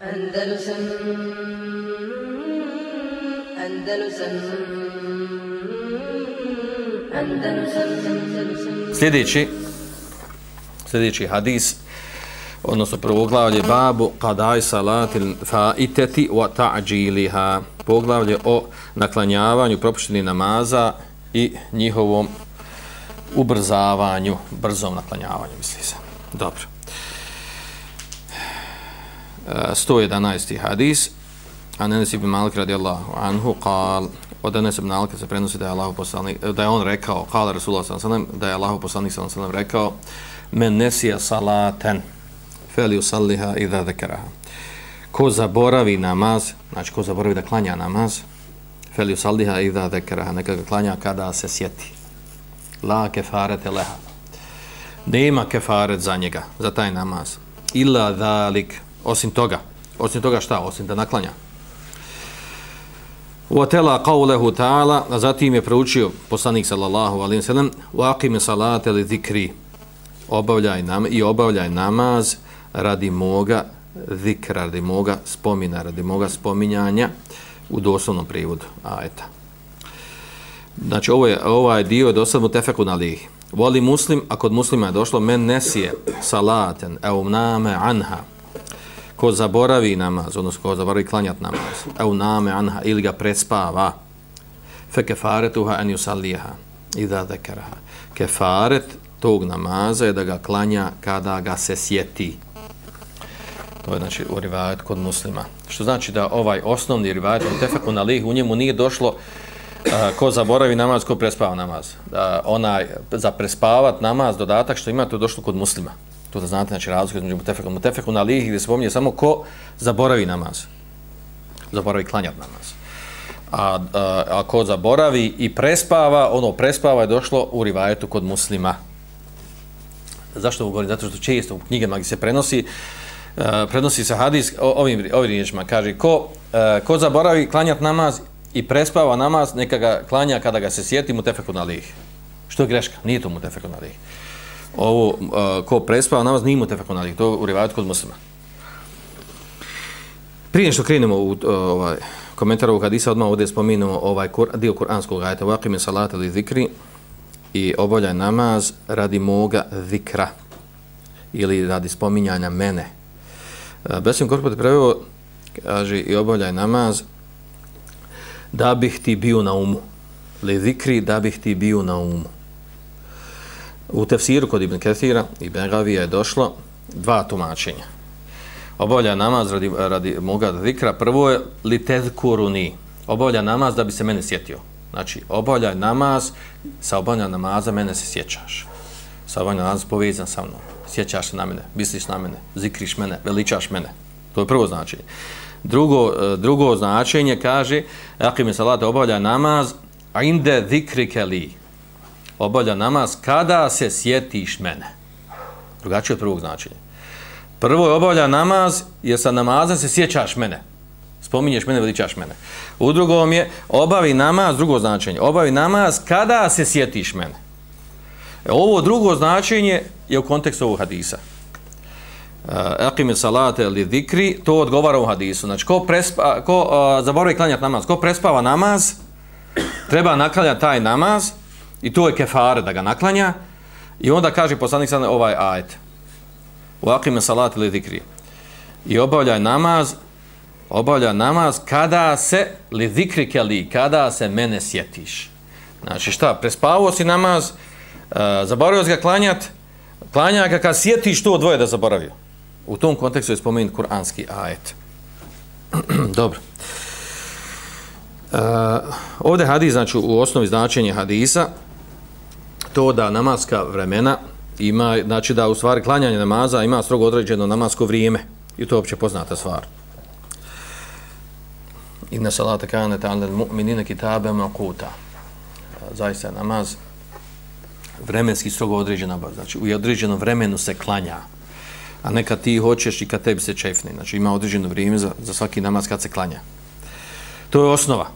Andalusam Andalusam Andalusam Andalusam. Sljedeći sljedeći hadis odnosno prvoglavlje babu qadaj salatil faitati wa ta'jiliha. Poglavlje o naklanjavanju propuštenih namaza i njihovom ubrzavanju brzom naklanjavanju misli se. Dobro. 111. hadis an Enes ibn Malik radijallahu anhu qal od Enes ibn Malik se prenosi da je Allah poslanik da je on rekao qala Rasulullah sallallahu alejhi ve sellem da je Allah poslanik sallallahu alejhi ve sellem rekao men nesija salaten fel yusalliha idha dhakaraha ko zaboravi namaz znači ko zaboravi da klanja namaz fel yusalliha idha dhakaraha neka ga klanja kada se sjeti. La kefarete leha. Nema kefaret za njega za taj namaz. Illa dhalik osim toga osim toga šta osim da naklanja Uatela qawlehu ta'ala, a zatim je proučio poslanik sallallahu alejhi sallam, sellem: "Wa aqim salate li zikri." Obavljaj nam i obavljaj namaz radi moga zikra, radi moga spomina, radi moga spominjanja u doslovnom prijevodu ajeta. Znači, ovo je, ovaj dio je dosad na lihi. Voli muslim, a kod muslima je došlo men nesije salaten eumname anha ko zaboravi namaz, odnosno ko zaboravi klanjat namaz, au name anha, ili ga prespava, fe kefaretuha en yusalliha, idha dekaraha. Kefaret tog namaza je da ga klanja kada ga se sjeti. To je znači u rivajet kod muslima. Što znači da ovaj osnovni rivajet, u tefeku na lih, u njemu nije došlo uh, ko zaboravi namaz, ko prespava namaz. Da onaj, za prespavat namaz, dodatak što ima, to je došlo kod muslima. To da znate, znači razlika između mutefeku. Mutefeku na lihi gdje se pominje samo ko zaboravi namaz. Zaboravi klanjat namaz. A, a, a ko zaboravi i prespava, ono prespava je došlo u rivajetu kod muslima. Zašto ovo govorim? Zato što često u knjigama gdje se prenosi, uh, prenosi se hadis ovim, ovim riječima. Kaže, ko, uh, ko zaboravi klanjat namaz i prespava namaz, neka ga klanja kada ga se sjeti mutefeku na lihi. Što je greška? Nije to mutefeku na lihi ovo uh, ko prespava namaz nije mutefekun alih, to u rivajatu kod muslima. Prije što krenemo u uh, ovaj, komentar ovog hadisa, odmah ovdje spominemo ovaj kur, dio kuranskog ajta, vakime salata ili zikri i obavljaj namaz radi moga zikra ili radi spominjanja mene. Uh, Besim korpot preveo, kaže, i obavljaj namaz da bih ti bio na umu. Li zikri da bih ti bio na umu. U tefsiru kod Ibn Kathira i Begavija je došlo dva tumačenja. Obavlja namaz radi, radi moga zikra. Prvo je li tezkuruni. Obavlja namaz da bi se mene sjetio. Znači, obavlja namaz, sa obavlja namaza mene se sjećaš. Sa obavlja namaza povezan sa mnom. Sjećaš se na mene, misliš na mene, zikriš mene, veličaš mene. To je prvo značenje. Drugo, eh, drugo značenje kaže, ako mi salate obavlja namaz, a inde zikrike li obavlja namaz kada se sjetiš mene. Drugačije od prvog značenja. Prvo je obavlja namaz jer sa namazom se sjećaš mene. Spominješ mene, veličaš mene. U drugom je obavi namaz, drugo značenje. Obavi namaz kada se sjetiš mene. E, ovo drugo značenje je u kontekstu ovog hadisa. E, Aqime salate li dhikri, to odgovara u hadisu. Znači, ko, prespa, ko uh, zaboravi klanjati namaz, ko prespava namaz, treba naklanjati taj namaz, I to je kefare da ga naklanja. I onda kaže poslanik sada ovaj ajet. U akime salat ili zikri. I obavljaj namaz, obavljaj namaz kada se, li zikri keli, kada se mene sjetiš. Znači šta, prespavao si namaz, uh, zaboravio si ga klanjat, klanja ga kad sjetiš to dvoje da zaboravio. U tom kontekstu je spomenut kuranski ajet. Dobro. Uh, ovdje hadis, znači u osnovi značenja hadisa, to da namaska vremena ima, znači da u stvari klanjanje namaza ima strogo određeno namasko vrijeme. I to je opće poznata stvar. Inna salata kane ta'ala mu'minina kitabe makuta. Zaista namaz vremenski strogo određena, znači u određenom vremenu se klanja. A ne kad ti hoćeš i kad tebi se čefni. Znači ima određeno vrijeme za, za svaki namaz kad se klanja. To je osnova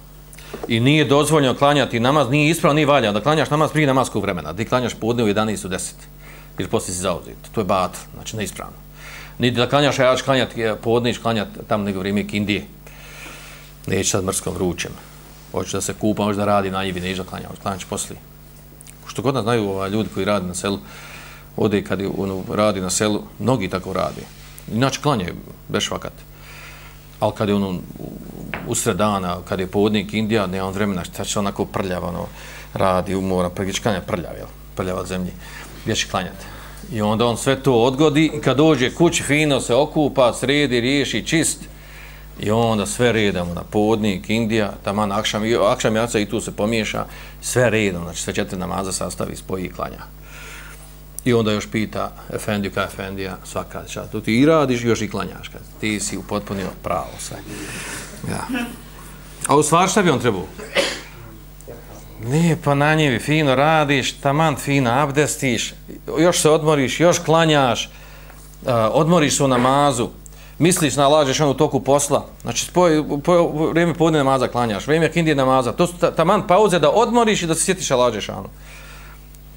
i nije dozvoljeno klanjati namaz, nije ispravno, nije valja da klanjaš namaz prije namaskog vremena, da klanjaš podne u 11 u 10, jer poslije si zauzit. To je bat, znači neispravno. Niti da klanjaš, a ja ću klanjati, e, podniš klanjati tam nego vrijeme Indije. Neću sad mrskom vrućem. Hoću da se kupa, hoću da radi na njivi, neću da klanja, klanjaš poslije. Što god nas znaju ovaj, ljudi koji radi na selu, ode kad je, ono, radi na selu, mnogi tako radi. Inače klanje, bez vakat. Ali kad je ono usred dana, kad je povodnik Indija, ne on vremena, šta će onako prljava, ono, radi, umora, pregić klanja prljav, jel? Prljava zemlji, gdje će klanjati. I onda on sve to odgodi i kad dođe kući fino se okupa, sredi, riješi, čist, I onda sve redamo na podnik, Indija, tamo na Akšam, Akšam jaca i tu se pomiješa, sve redom, znači sve četiri namaza sastavi, spoji i klanja. I onda još pita Efendiju, ka Efendija, svaka čast, tu ti i radiš, još i klanjaš, kad ti si upotpunio pravo sve. Ja. A u stvar šta bi on trebao? Ne, pa na njevi fino radiš, taman fino abdestiš, još se odmoriš, još klanjaš, eh, odmoriš se u namazu, misliš na lađeš u toku posla, znači spoj, po, vrijeme podne namaza klanjaš, vrijeme kindije namaza, to su taman pauze da odmoriš i da se sjetiš na lađeš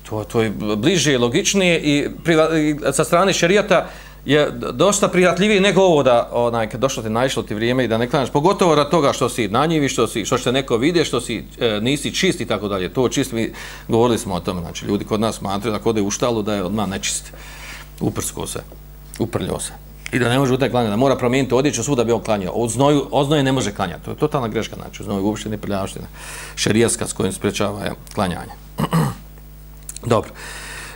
To, to je bliže i logičnije i, priva, i sa strane šerijata je dosta prijatljivije nego ovo da onaj, kad došlo ti naišlo ti vrijeme i da ne klanjaš, pogotovo rad toga što si na njivi, što, si, što se neko vide, što si e, nisi čist i tako dalje. To čist, mi govorili smo o tome, znači ljudi kod nas smatraju da kod je u štalu da je odmah nečist. Uprsko se, uprljo se. I da ne može utaj klanjati, da mora promijeniti odjeću svuda bi on klanjao. Od znoju, od znoju ne može klanjati. To je totalna greška, znači, znoju uopšte ne prljavština. Šerijaska s kojim sprečava je, klanjanje. Dobro.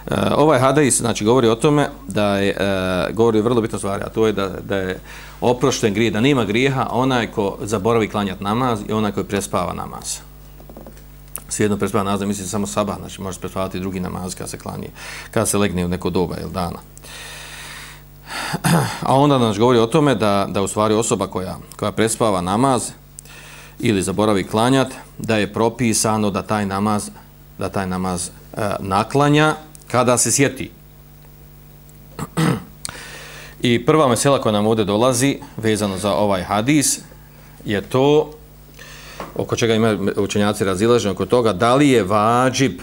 E, ovaj hadis znači govori o tome da je e, govori o vrlo bitno stvari, a to je da, da je oprošten grije, da nema grijeha onaj ko zaboravi klanjati namaz i onaj koji prespava namaz. Svijedno prespava namaz, mislim samo sabah, znači može prespavati drugi namaz kada se klanje, kada se legne u neko doba ili dana. A onda nas govori o tome da, da u stvari osoba koja, koja prespava namaz ili zaboravi klanjat, da je propisano da taj namaz, da taj namaz e, naklanja kada se sjeti. I prva mesela koja nam ovdje dolazi, vezano za ovaj hadis, je to, oko čega imaju učenjaci razilaženje oko toga, da li je vađib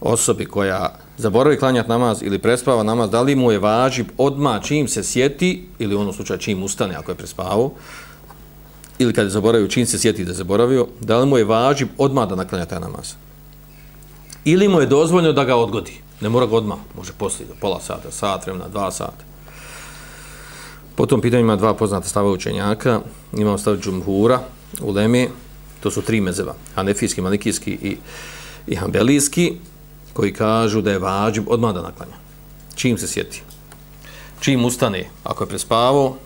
osobi koja zaboravi klanjati namaz ili prespava namaz, da li mu je vađib odma čim se sjeti, ili u onom slučaju čim ustane ako je prespavao, ili kad je zaboravio čim se sjeti da je zaboravio, da li mu je vađib odma da naklanja taj namaz. Ili mu je dozvoljeno da ga odgodi. Ne mora ga odmah, može poslije, pola sata, sat, vremena, dva sata. Po tom pitanju ima dva poznata stava učenjaka. Imamo stav džumhura u Leme, to su tri mezeva, hanefijski, malikijski i, i hambelijski koji kažu da je vađib odmah da naklanja. Čim se sjeti. Čim ustane, ako je prespavao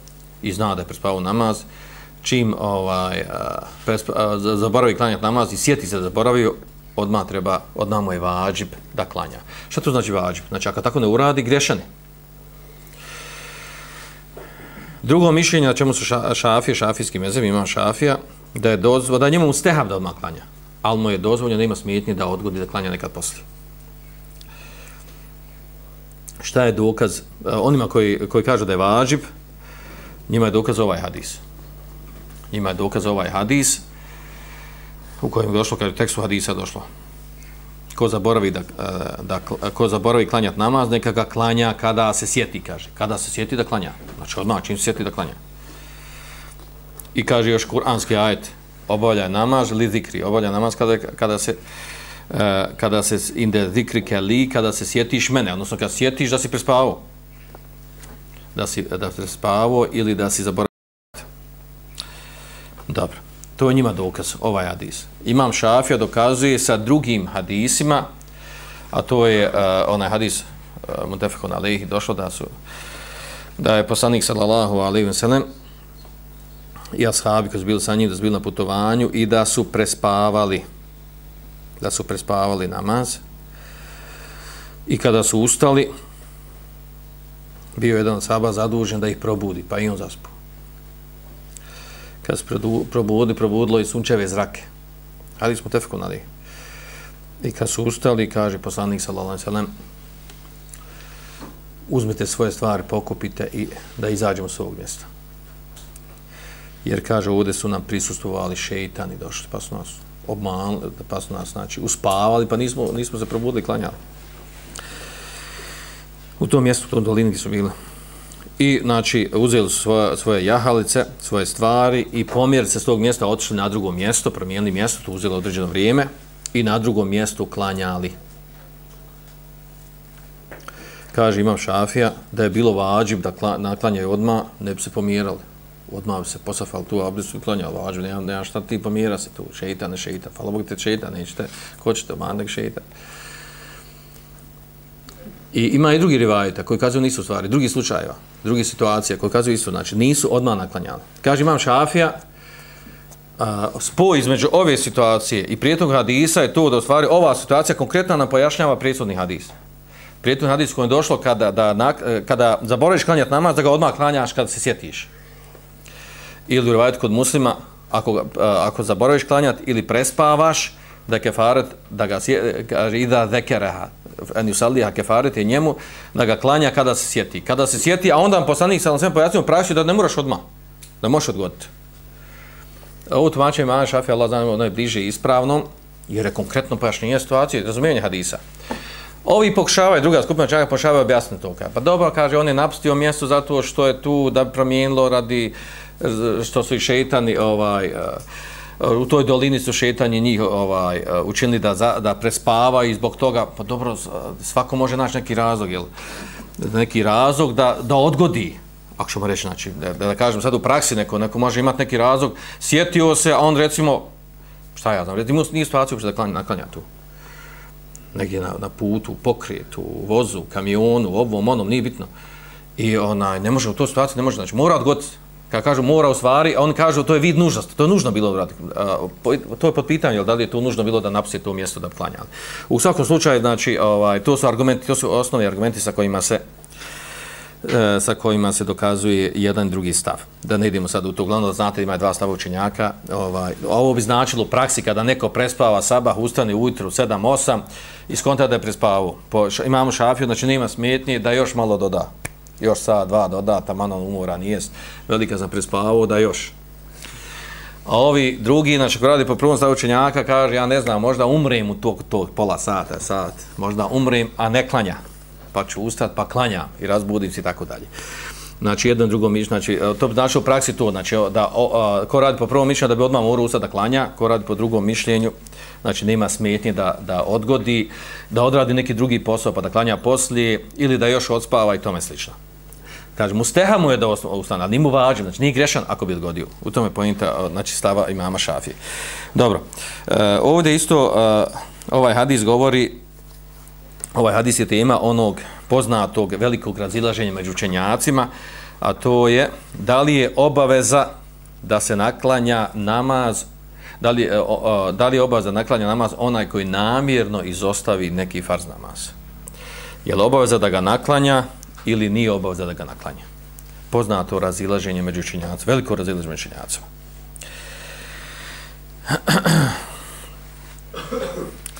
i zna da je prespavao namaz, čim ovaj, prespa, zaboravi klanjati namaz i sjeti se da zaboravio, odmah treba, odmah mu je vađib da klanja. Šta to znači vađib? Znači, ako tako ne uradi, grešani. Drugo mišljenje na čemu su šafije, šafijski mezem, ima šafija, da je dozvo, da njemu ustehav da odmah klanja, ali mu je dozvoljeno da ima smetnje da odgodi da klanja nekad poslije šta je dokaz eh, onima koji, koji kažu da je važib njima je dokaz ovaj hadis njima je dokaz ovaj hadis u kojem je došlo, kaže tekstu hadisa došlo ko zaboravi da, e, da ko zaboravi klanjati namaz, neka ga klanja kada se sjeti, kaže. Kada se sjeti da klanja. Znači odmah čim se sjeti da klanja. I kaže još kuranski ajet, obavlja namaz, li zikri, obavlja namaz kada, kada se e, kada se inde zikrike li, kada se sjetiš mene, odnosno kada sjetiš da si prespavao. Da si da si prespavao ili da si zaboravio. Dobro. To je njima dokaz, ovaj hadis. Imam Šafija dokazuje sa drugim hadisima, a to je uh, onaj hadis eh, uh, Mutefekon Muntefekon Alehi došlo da su da je poslanik sallallahu alaihi wa sallam i ashabi koji su bili sa njim, da su bili na putovanju i da su prespavali da su prespavali namaz i kada su ustali bio jedan saba zadužen da ih probudi, pa i on zaspu. Kad se probudi, probudilo i sunčeve zrake. Ali smo tefku nadi. I kad su ustali, kaže poslanik sallallahu sallam, uzmite svoje stvari, pokupite i da izađemo s ovog mjesta. Jer kaže, ovdje su nam prisustovali šeitani, došli, pa su nas obmanili, pa su nas znači, uspavali, pa nismo, nismo se probudili klanjali. U tom mjestu, u tom dolini su bili i znači uzeli su svoje, svoje jahalice, svoje stvari i pomjer se s tog mjesta otišli na drugo mjesto, promijenili mjesto, to uzeli određeno vrijeme i na drugom mjestu klanjali. Kaže imam šafija da je bilo vađib da kla, naklanjaju odma ne bi se pomjerali. Odmah bi se posafali tu, a i klanjali vađib, nema, nema šta ti pomjera se tu, šeita, ne šeita, hvala Bog te šeita, nećete, ko ćete, mandek šeita. I ima i drugi rivajeta koji kazuju nisu stvari, drugi slučajeva, drugi situacija koji kazuju isto, znači nisu odmah naklanjali. Kaže imam šafija, a, spoj između ove situacije i prijetnog hadisa je to da u stvari ova situacija konkretno nam pojašnjava prijetnog hadisa. Prijetnog hadisa koji je došlo kada, da, e, kada zaboraviš klanjati namaz, da ga odmah klanjaš kada se sjetiš. Ili u rivajetu kod muslima, ako, a, e, ako zaboraviš klanjati ili prespavaš, da kefaret, da ga e, kaže, ida zekereha, en yusalliha kefaret njemu da ga klanja kada se sjeti. Kada se sjeti, a onda vam poslanik sallallahu alejhi ve sellem pojasnio da ne moraš odma. Da možeš odgoditi. Ovo tumačenje Imam Šafi, Allah zna, ono, ono je bliže ispravno, jer je konkretno pojašnjenje situacije, razumijevanje hadisa. Ovi pokušavaju, druga skupina čaka pokušavaju objasniti to. Pa dobro, kaže, on je napustio mjesto zato što je tu da promijenilo radi, što su i šeitani, ovaj, uh, u toj dolini su šetanje njih ovaj e, učinili da za, da prespava i zbog toga pa dobro svako može naći neki razlog jel? Neki razlog da da odgodi ako ćemo reći znači da, da, da kažem sad u praksi neko neko može imati neki razlog. Sjetio se a on recimo šta ja znam recimo nije situacija da klanja naklanja tu. Negdje na, na putu, pokretu, vozu, kamionu, ovom, onom, nije bitno. I onaj, ne može u toj situaciji, ne može, znači, mora odgoditi kad kažu mora u stvari, a oni kažu to je vid nužnosti, to je nužno bilo da To je pod pitanjem, da li je to nužno bilo da napusti to mjesto da klanja. U svakom slučaju, znači, ovaj, to su argumenti, to su osnovni argumenti sa kojima se e, sa kojima se dokazuje jedan drugi stav. Da ne idemo sad u to, glavno da znate ima dva stava učenjaka. Ovaj, ovo bi značilo u praksi kada neko prespava sabah, ustane ujutru 7-8 i skonta da je prespavao. Imamo šafiju, znači nema smetnje da još malo doda još sa dva dodata, malo umora nije velika sam prespavao, da još. A ovi drugi, znači ko radi po prvom stavu učenjaka, kaže, ja ne znam, možda umrem u tog, tog pola sata, sat, možda umrem, a ne klanja, pa ću ustati, pa klanja i razbudim se i tako dalje. Znači, jedan drugo mišljenje, znači, e, to bi znači u praksi to, znači, da, o, a, ko radi po prvom mišljenju da bi odmah morao ustati da klanja, ko radi po drugom mišljenju, znači, nema smetnje da, da odgodi, da odradi neki drugi posao pa da klanja poslije, ili da još odspava i tome slično. Kaže, musteha mu je da ustane, ali nije mu vađen, znači nije grešan ako bi odgodio. U tome je pojenta, znači stava imama Šafije. Dobro, e, ovdje isto e, ovaj hadis govori, ovaj hadis je tema onog poznatog velikog razilaženja među učenjacima, a to je da li je obaveza da se naklanja namaz, da li, e, o, da li je obaveza naklanja namaz onaj koji namjerno izostavi neki farz namaz. Je li obaveza da ga naklanja ili nije obaveza da ga naklanja. Poznato razilaženje među činjacima, veliko razilaženje među činjacima.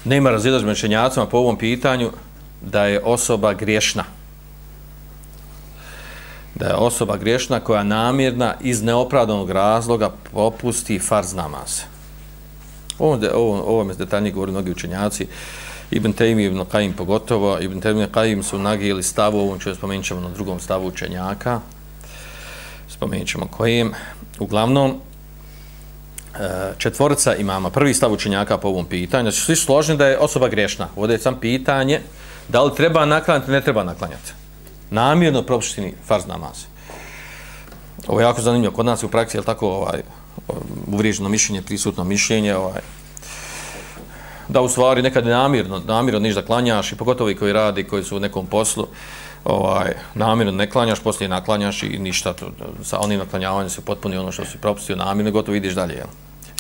Nema razilaženje među činjacima po ovom pitanju da je osoba griješna. Da je osoba griješna koja namjerna iz neopravdanog razloga popusti farz namaz. Ovo, ovo, ovo me detaljnije govori mnogi učenjaci. Ibn Taymi Ibn Qaim pogotovo, Ibn Taymi i Qaim su nagijeli stavu, ovom ću spomenut ćemo na drugom stavu učenjaka, spomenut ćemo kojim. Uglavnom, e, četvorca imama, prvi stav učenjaka po ovom pitanju, znači svi složni da je osoba grešna. Ovdje je sam pitanje da li treba naklanjati, ne treba naklanjati. Namjerno propuštini farz namaz. Ovo je jako zanimljivo. Kod nas je u praksi, je tako, ovaj, uvriježeno mišljenje, prisutno mišljenje, ovaj, da u stvari nekad namirno, namirno niš da klanjaš i pogotovo i koji radi, koji su u nekom poslu, ovaj, namirno ne klanjaš, poslije naklanjaš i ništa, to, sa onim naklanjavanjem se potpuni ono što si propustio namirno, gotovo vidiš dalje, jel?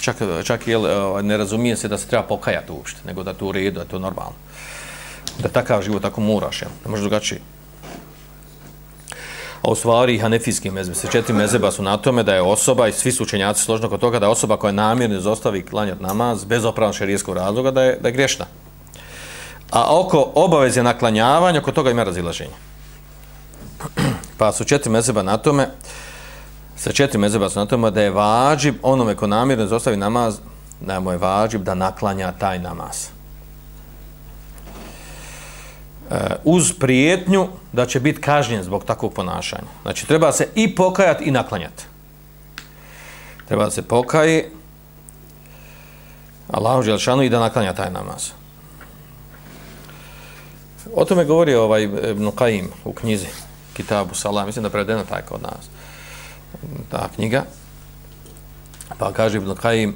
Čak, čak jel, ovaj, ne razumije se da se treba pokajati uopšte, nego da to u redu, da to normalno. Da takav život tako moraš, jel? Ne možeš drugačije. A u stvari hanefijski mezbe, se četiri mezeba su na tome da je osoba, i svi su učenjaci složno kod toga, da je osoba koja namjerno izostavi klanjat namaz bez opravnog šarijeskog razloga, da je, da je grešna. A oko obaveze naklanjavanja, kod toga ima razilaženje. Pa su četiri mezeba na tome, sa četiri mezeba su na tome da je vađib onome ko namjerno izostavi namaz, da mu je vađib da naklanja taj namaz. E, uz prijetnju da će biti kažnjen zbog takvog ponašanja. Znači, treba se i pokajati i naklanjati. Treba da se pokaje Allahu Želšanu i da naklanja taj namaz. O tome govori ovaj Ibn Qaim u knjizi Kitabu Salam. Mislim da je prevedena taj kod nas. Ta knjiga. Pa kaže Ibn Qaim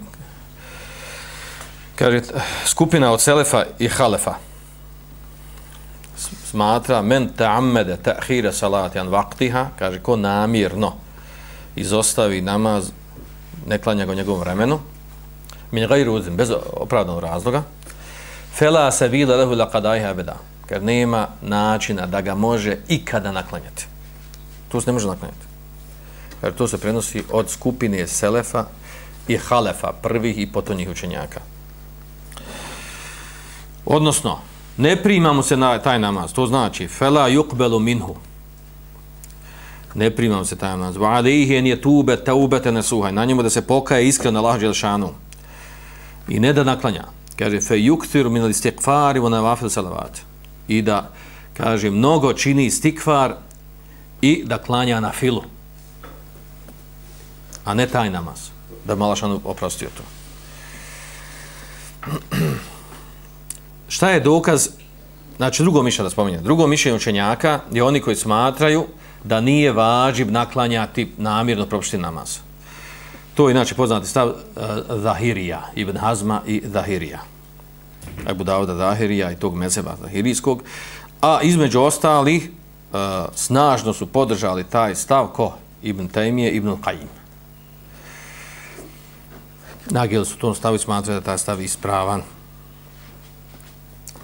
kaže skupina od Selefa i Halefa smatra men ta'ammede ta'hira salati an vaktiha, kaže ko namirno izostavi namaz, ne klanja ga njegovom vremenu, min gajru uzim, bez opravdanog razloga, fela se vila lehu la kadajha beda, ker nema načina da ga može ikada naklanjati. To se ne može naklanjati. Jer to se prenosi od skupine Selefa i Halefa, prvih i potonjih učenjaka. Odnosno, ne primamo se na taj namaz. To znači, fela yuqbalu minhu. Ne primamo se taj namaz. Va alayhi an je tube, nasuha. Na njemu da se pokaje iskreno Allah dželešanu. I ne da naklanja. Kaže, fe yuktiru min listikfari wa nawafil salavat. I da, kaže, mnogo čini stikfar i da klanja na filu. A ne taj namaz. Da Malašanu oprostio to. šta je dokaz, znači drugo mišljenje da spominjem, drugo mišljenje učenjaka je oni koji smatraju da nije važib naklanjati namirno propušti namaz. To je inače poznati stav uh, Zahirija, Ibn Hazma i Zahirija. Ebu Dauda Zahirija i tog mezeba Zahirijskog. A između ostalih uh, snažno su podržali taj stav ko? Ibn Taymije, Ibn Qajim. Nagijeli su tom stavu i smatrali da taj stav ispravan.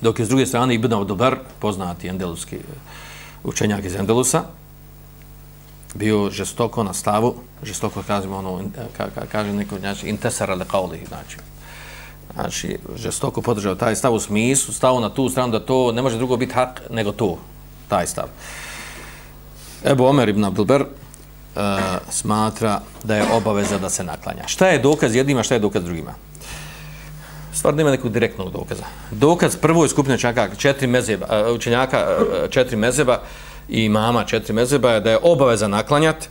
Dok je s druge strane Ibn Abdobar, poznati endeluski e, učenjak iz Endelusa, bio žestoko na stavu, žestoko kažemo ono, e, ka, ka, kaže neko, znači, intesara le kauli, znači, znači, žestoko podržao taj stav u smislu, stavu na tu stranu da to ne može drugo biti hak nego to, taj stav. Ebu Omer ibn Abdelber uh, e, smatra da je obaveza da se naklanja. Šta je dokaz jednima, šta je dokaz drugima? Stvar nema nekog direktnog dokaza. Dokaz prvoj skupine učenjaka, četiri mezeba, e, učenjaka, e, četiri mezeba i mama četiri mezeba je da je obaveza naklanjat,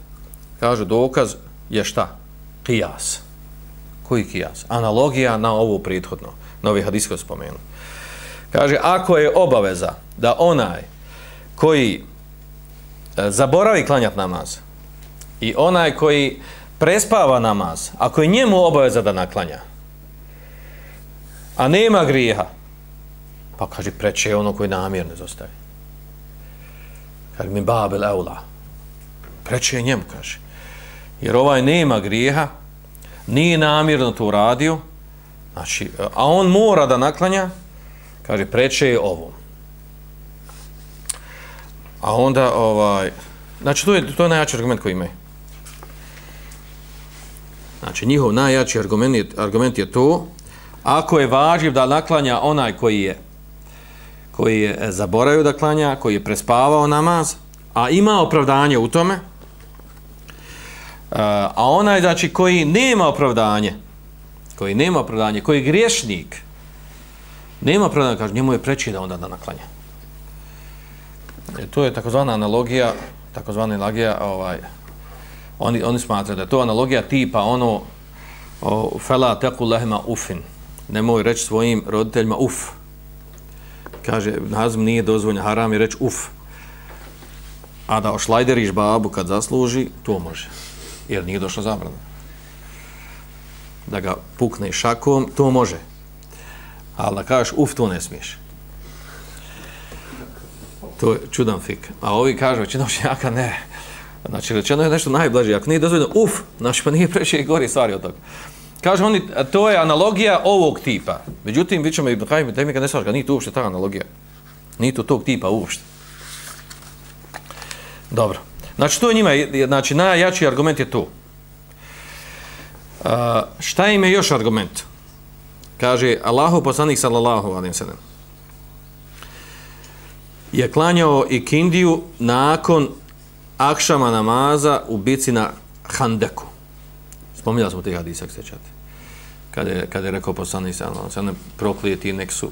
kaže dokaz je šta? Kijas. Koji kijas? Analogija na ovu prethodno, na ovih hadisko spomenu. Kaže, ako je obaveza da onaj koji e, zaboravi klanjat namaz i onaj koji prespava namaz, ako je njemu obaveza da naklanja, a nema grijeha, pa kaže, preče je ono koji namjerno zostavi. Kaže, mi babel eula. Preče je njemu, kaže. Jer ovaj nema grijeha, nije namjerno to uradio, znači, a on mora da naklanja, kaže, preče je ovo. A onda, ovaj, znači, to je, to je najjači argument koji imaju. Znači, njihov najjači argument je, argument je to, ako je važiv da naklanja onaj koji je koji je e, zaboravio da klanja, koji je prespavao namaz, a ima opravdanje u tome, e, a onaj znači koji nema opravdanje, koji nema opravdanje, koji je griješnik, nema opravdanje, kaže, njemu je preći da onda da naklanja. E, to je takozvana analogija, takozvana analogija, ovaj, oni, oni smatraju da je to analogija tipa ono, o, fela teku lehma ufin, nemoj reći svojim roditeljima uf. Kaže, nazm nije dozvoljno, haram je reći uf. A da ošlajderiš babu kad zasluži, to može. Jer nije došlo zabrano. Da ga pukne šakom, to može. Ali da kažeš uf, to ne smiješ. To je čudan fik. A ovi kažu, većina učenjaka ne. Znači, rečeno je nešto najblaže. Ako nije dozvoljeno, uf, znači pa nije preće i gori stvari od toga. Kaže oni, to je analogija ovog tipa. Međutim, vi ćemo i Ibn i Temika ne svaška, nije to uopšte ta analogija. Nije to tog tipa uopšte. Dobro. Znači, to je njima, znači, najjači argument je to. Uh, šta im je još argument? Kaže, Allahu poslanik sallallahu alim sallam je klanjao i kindiju nakon akšama namaza u bici na Handeku. Spominjali smo te hadise, ako se čate. kad je, kad je rekao poslanik sa se ne proklijeti nek su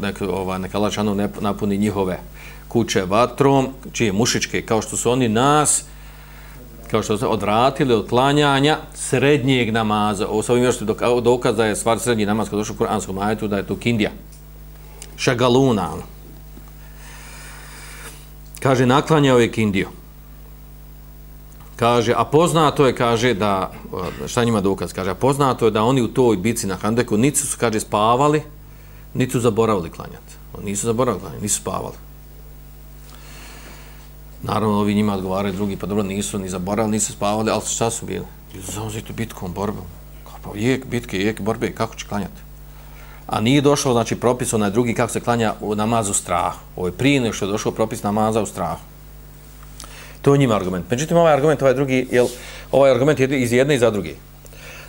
nek, ova, neka lačano ne napuni njihove kuće vatrom, čije mušičke, kao što su oni nas, kao što su odvratili od klanjanja srednjeg namaza. Ovo sa ovim još dokaz da je stvar srednji namaz kada došao u Kur'anskom ajetu, da je to kindija. Šagaluna. Ono. Kaže, naklanjao je kindiju. Kaže, a poznato je, kaže, da, e, šta njima dokaz, kaže, a poznato je da oni u toj bici na Handeku nisu su, kaže, spavali, nisu zaboravili klanjati. Oni nisu zaboravili klanjati, nisu spavali. Naravno, ovi njima odgovaraju drugi, pa dobro, nisu ni zaboravili, nisu spavali, ali šta su bili? Zauzitu bitkom, borbom. Kao pa jek bitke, jek borbe, kako će klanjati? A nije došao, znači, propis onaj drugi kako se klanja u namazu strahu. Ovo je prije nego što je došao propis namaza u strahu. To je njima argument. Međutim, ovaj argument, ovaj drugi, jel, ovaj argument je iz jedne i za drugi.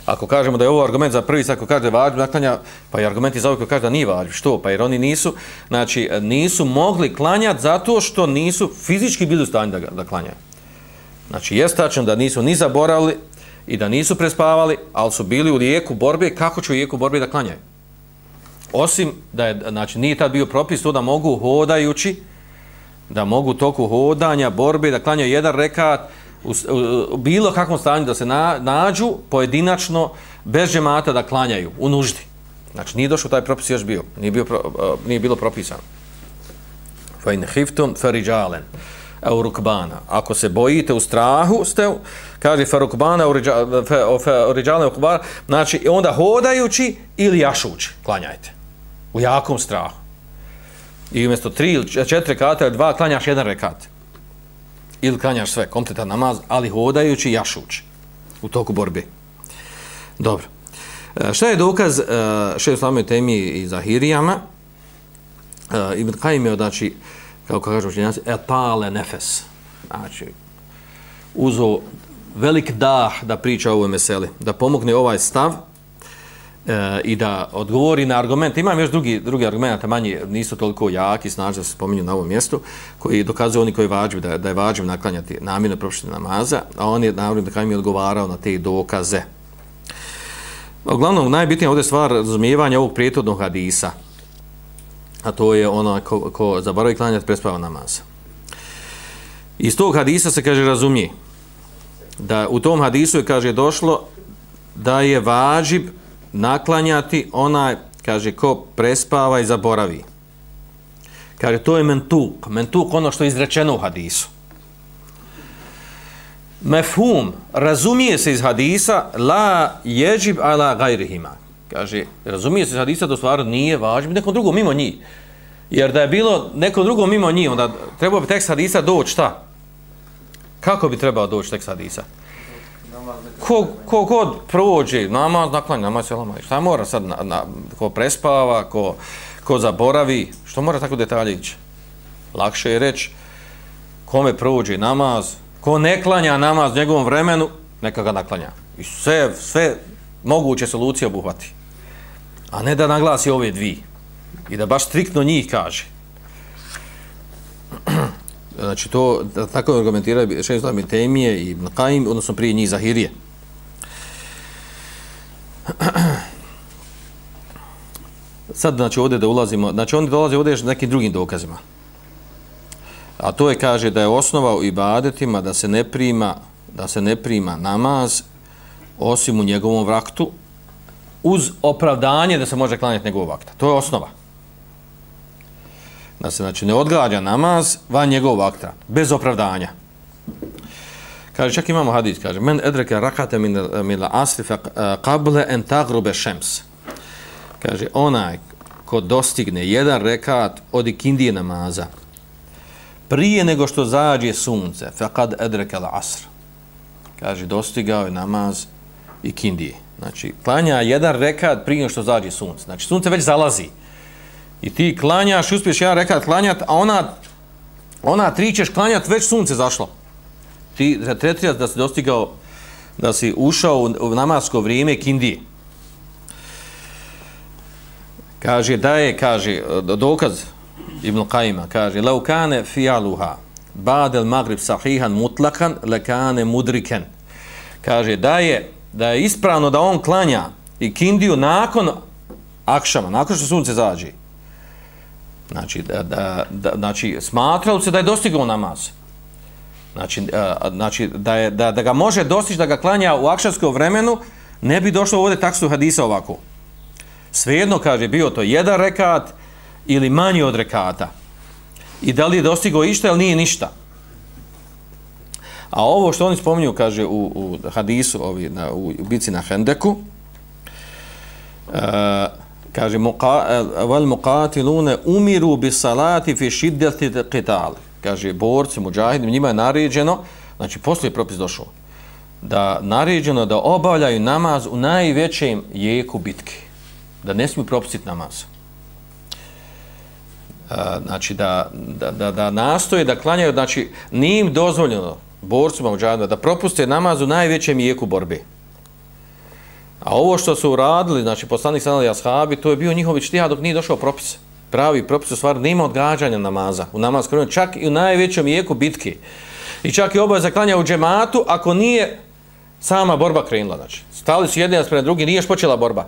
Ako kažemo da je ovo argument za prvi, ako kaže da naklanja, pa i argument je za ovaj koji kaže da nije vađb. Što? Pa jer oni nisu, znači, nisu mogli klanjati zato što nisu fizički bili u stanju da, da klanjaju. Znači, je tačno da nisu ni zaboravili i da nisu prespavali, ali su bili u lijeku borbe, kako će u lijeku borbe da klanjaju? Osim da je, znači, nije tad bio propis to da mogu hodajući, da mogu toku hodanja, borbe, da klanjaju jedan rekat, u, u, u bilo kakvom stanju da se na, nađu pojedinačno bez džemata da klanjaju u nuždi. Znači nije došao taj propis još bio, nije, bio, uh, nije bilo propisano. Fa in hiftum fariđalen u rukbana. Ako se bojite u strahu, ste, kaže fa rukbana u riđalen u rukbana, znači onda hodajući ili jašući, klanjajte. U jakom strahu. I umjesto tri ili četiri rekata, dva, klanjaš jedan rekat ili klanjaš sve, kompletan namaz, ali hodajući, jašući u toku borbe. Dobro. E, šta je dokaz e, uh, še u slavnoj temi i Zahirijama? Uh, Ibn Kajim je, znači, kao kažemo učenjaci, etale nefes. Znači, uzo velik dah da priča o ovoj meseli, da pomogne ovaj stav, e, i da odgovori na argument. Imam još drugi, drugi argument, manje nisu toliko jaki, snažni da se spominju na ovom mjestu, koji dokazuju oni koji vađu, da, da je vađiv naklanjati namjene propuštene namaza, a on je navrlo da mi odgovarao na te dokaze. Uglavnom, najbitnija ovdje stvar razumijevanja ovog prijetodnog hadisa, a to je ono ko, ko zaboravi klanjati prespava namaza. Iz tog hadisa se kaže razumije da u tom hadisu je kaže došlo da je vađib naklanjati onaj, kaže, ko prespava i zaboravi. Kaže, to je mentuk. Mentuk ono što je izrečeno u hadisu. Mefhum, razumije se iz hadisa, la jeđib ala gajrihima. Kaže, razumije se iz hadisa, da stvar nije važno, nekom drugom mimo njih. Jer da je bilo nekom drugom mimo njih, onda trebao bi tekst hadisa doći šta? Kako bi trebao doći tekst hadisa? Ko, ko god prođe, namaz naklanja, namaz se lama. Šta mora sad, na, na, ko prespava, ko, ko zaboravi, što mora tako detalje ići? Lakše je reći, kome prođe namaz, ko ne klanja namaz njegovom vremenu, neka ga naklanja. I sve, sve moguće solucije obuhvati. A ne da naglasi ove dvi. I da baš striktno njih kaže. Znači to, tako argumentira šest zlami temije i qaim odnosno prije njih Zahirije. Sad, znači, ovdje da ulazimo, znači, oni dolaze ovdje još nekim drugim dokazima. A to je, kaže, da je osnova u ibadetima da se ne prima, da se ne prima namaz osim u njegovom vaktu uz opravdanje da se može klanjati njegovog vakta. To je osnova. Da se, znači, ne odgađa namaz van njegovog vakta, bez opravdanja. Kaže, čak imamo hadis, kaže, men edreke rakate min, min la asri fa eh, qable en tagrube šems. Kaže, onaj ko dostigne jedan rekat od ikindije namaza, prije nego što zađe sunce, fa kad edreke la asr. Kaže, dostigao je namaz ikindije. Znači, klanja jedan rekat prije nego što zađe sunce. Znači, sunce već zalazi. I ti klanjaš, uspiješ jedan rekat klanjat, a ona, ona tri ćeš klanjat, već sunce zašlo ti tretiraš da si dostigao, da si ušao u namasko vrijeme kindije. Kaže, da je, kaže, dokaz Ibn Qajima, kaže, laukane fijaluha, badel magrib sahihan mutlakan, lekane mudriken. Kaže, da je, da je ispravno da on klanja i kindiju nakon akšama, nakon što sunce zađe. Znači, da, da, da, znači smatralo se da je dostigao namaz. Znači, a, znači da, je, da, da ga može dostići da ga klanja u akšarskom vremenu, ne bi došlo ovdje taksu hadisa ovako. Svejedno, kaže, bio to jedan rekat ili manji od rekata. I da li je dostigao išta ili nije ništa. A ovo što oni spominju, kaže, u, u hadisu, ovi, na, u, u bici na Hendeku, uh, kaže, val eh, muqatilune umiru bi salati fi šiddeti qital. Kaže, borci, muđahidi, njima je naređeno, znači, poslije propis došao, da naređeno da obavljaju namaz u najvećem jeku bitke. Da ne smiju propustiti namaz. Uh, znači, da, da, da, da nastoje, da klanjaju, znači, nije im dozvoljeno, borcima muđahidima, da propuste namaz u najvećem jeku borbe. A ovo što su uradili, znači poslanik sanali ashabi, to je bio njihov čtija dok nije došao propis. Pravi propis u stvari nema odgađanja namaza. U namaz krenu čak i u najvećem jeku bitke. I čak i obaveza klanja u džematu, ako nije sama borba krenula. Znači, stali su jedni naspred drugi, nije još počela borba.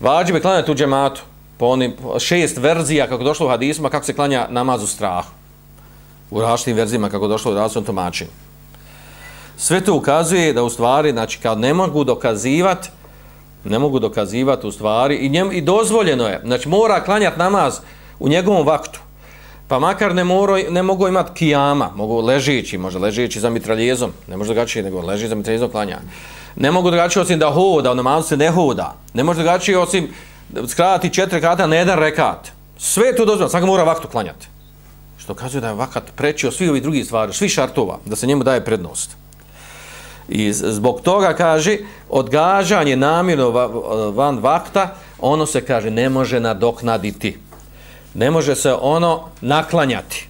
Vađi bi klanjati u džematu, po onim šest verzija kako došlo u hadisma, kako se klanja namaz u strahu u različitim verzijama kako došlo u različitom tumačenju. Sve to ukazuje da u stvari, znači kad ne mogu dokazivati, ne mogu dokazivati u stvari i, njem, i dozvoljeno je, znači mora klanjati namaz u njegovom vaktu, pa makar ne, moro, ne mogu imati kijama, mogu ležeći, može ležeći za mitraljezom, ne može drugačije nego leži za mitraljezom klanja. Ne mogu drugačije osim da hoda, u namazu se ne hoda. Ne može drugačije osim skrati četiri kata na jedan rekat. Sve to dozvoljeno, svaka mora vaktu klanjati što kazuje da je vakat prečio svi ovi drugi stvari, svi šartova, da se njemu daje prednost. I zbog toga kaže, odgažanje namjerno van vakta, ono se kaže ne može nadoknaditi. Ne može se ono naklanjati.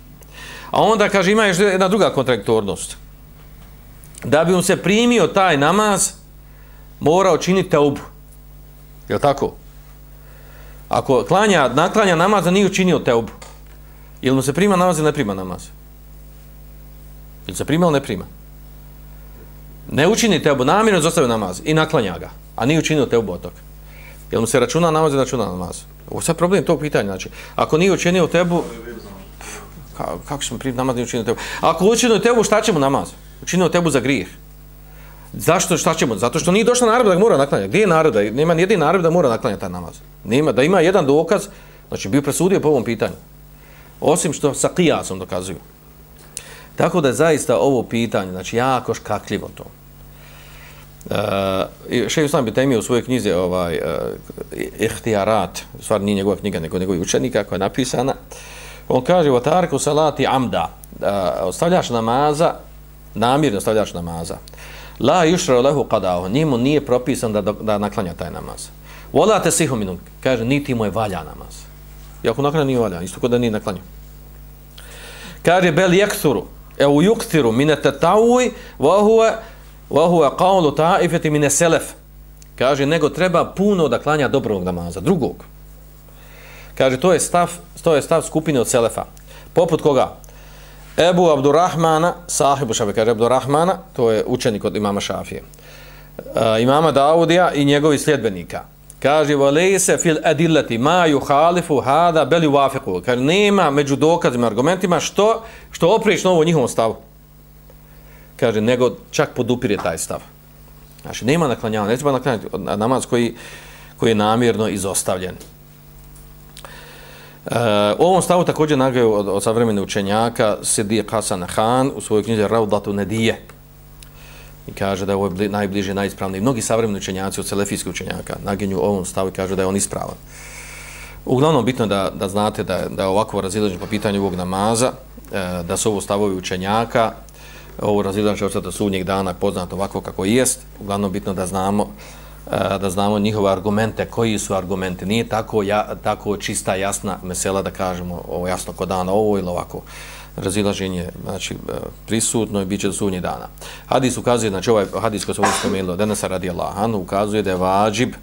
A onda kaže, ima još jedna druga kontraktornost. Da bi on se primio taj namaz, mora učiniti teubu. Je tako? Ako klanja, naklanja namaz, nije učinio teubu. Ili mu se prima namaz ili ne prima namaz? Ili se prima ili ne prima? Ne učini teubu, namjerno zostavio namaz i naklanja ga, a nije učinio teubu otok. Jel mu se računa namaz i računa namaz? Ovo je sad problem tog pitanja. Znači, ako nije učinio tebu, ka, kako smo primiti namaz, nije učinio tebu? Ako učinio tebu, šta ćemo namaz? Učinio tebu za grijeh. Zašto, šta ćemo? Zato što nije došla narod da mora naklanjati. Gdje je narod? Nema nijedin narod da mora naklanjati taj namaz. Nema, da ima jedan dokaz, znači bio presudio po ovom pitanju osim što sa kijasom dokazuju. Tako da je zaista ovo pitanje, znači jako škakljivo to. Uh, Šeju Islam Bitemije u svojoj knjizi ovaj, eh, uh, Ihtijarat, stvar nije njegova knjiga, nego njegovih učenika koja je napisana, on kaže, o salati amda, uh, ostavljaš namaza, namirno ostavljaš namaza, la yushra lahu qadahu, njemu nije propisan da, da naklanja taj namaz. Volate sihu minun, kaže, niti mu je valja namaz. I ako naklanja nije valja, isto kod da nije naklanja. Kaže, bel jekturu, e u juktiru minete tavuj, vahuve, vahuve kaulu taifeti mine selef. Kaže, nego treba puno da klanja dobrog namaza, drugog. Kaže, to je stav, to je stav skupine od selefa. Poput koga? Ebu Abdurrahmana, sahibu šafe, kaže Abdurrahmana, to je učenik od imama Šafije. E, imama Daudija i njegovi sljedbenika kaže valese fil adillati ma yukhalifu hada bel yuwafiqu kaže nema među dokazima argumentima što što oprično novo njihovom stavu kaže nego čak podupire taj stav znači nema naklanjavanja ne treba naklanjati namaz koji koji je namjerno izostavljen E, u ovom stavu također nagaju od, od savremene učenjaka Sidije Hasan Khan u svojoj knjizi Raudatu Nedije i kaže da je ovo najbliže, najispravniji. Mnogi savremeni učenjaci od selefijskih učenjaka naginju ovom stavu i kaže da je on ispravan. Uglavnom, bitno da, da znate da, da je ovako razilaženje po pitanju ovog namaza, e, da su ovo stavovi učenjaka, ovo razilaženje od sudnjeg dana poznato ovako kako jest. Uglavnom, bitno da znamo e, da znamo njihove argumente, koji su argumente. Nije tako, ja, tako čista, jasna mesela da kažemo ovo jasno kod dana ovo ili ovako razilaženje znači, e, prisutno i bit će do sudnjih dana. Hadis ukazuje, znači ovaj hadis koji se ovdje spomenuo, danas radi Allahan, ukazuje da je vađib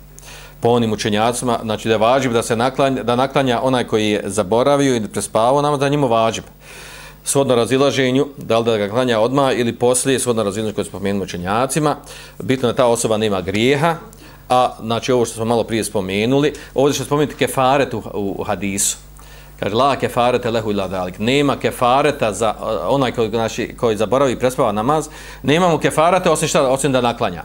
po onim učenjacima, znači da je vađib da se naklanja, da naklanja onaj koji je zaboravio i prespavao nama, da njemu vađib. Svodno razilaženju, da li da ga klanja odmah ili poslije, svodno razilaženju koje se učenjacima, bitno da ta osoba nema grijeha, a znači ovo što smo malo prije spomenuli, ovdje što spomenuti kefaret u, u hadisu. Kaže, la kefarete lehu ila dalik. Nema kefareta za onaj koji, znači, koji zaboravi i prespava namaz, nema mu kefarete osim, šta, osim da naklanja.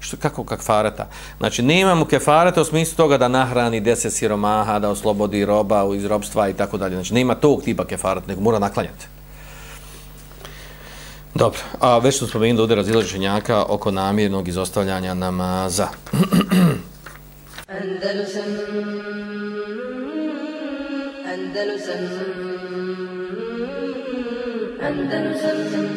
Što, kako kefareta? Znači, nema mu kefareta u smislu toga da nahrani deset siromaha, da oslobodi roba iz robstva i tako dalje. Znači, nema tog tipa kefareta, nego mora naklanjati. Dobro, a već smo spomenuli da ovdje razilaženjaka oko namjernog izostavljanja namaza. Andalusam Andalusam Andalusam Andalusam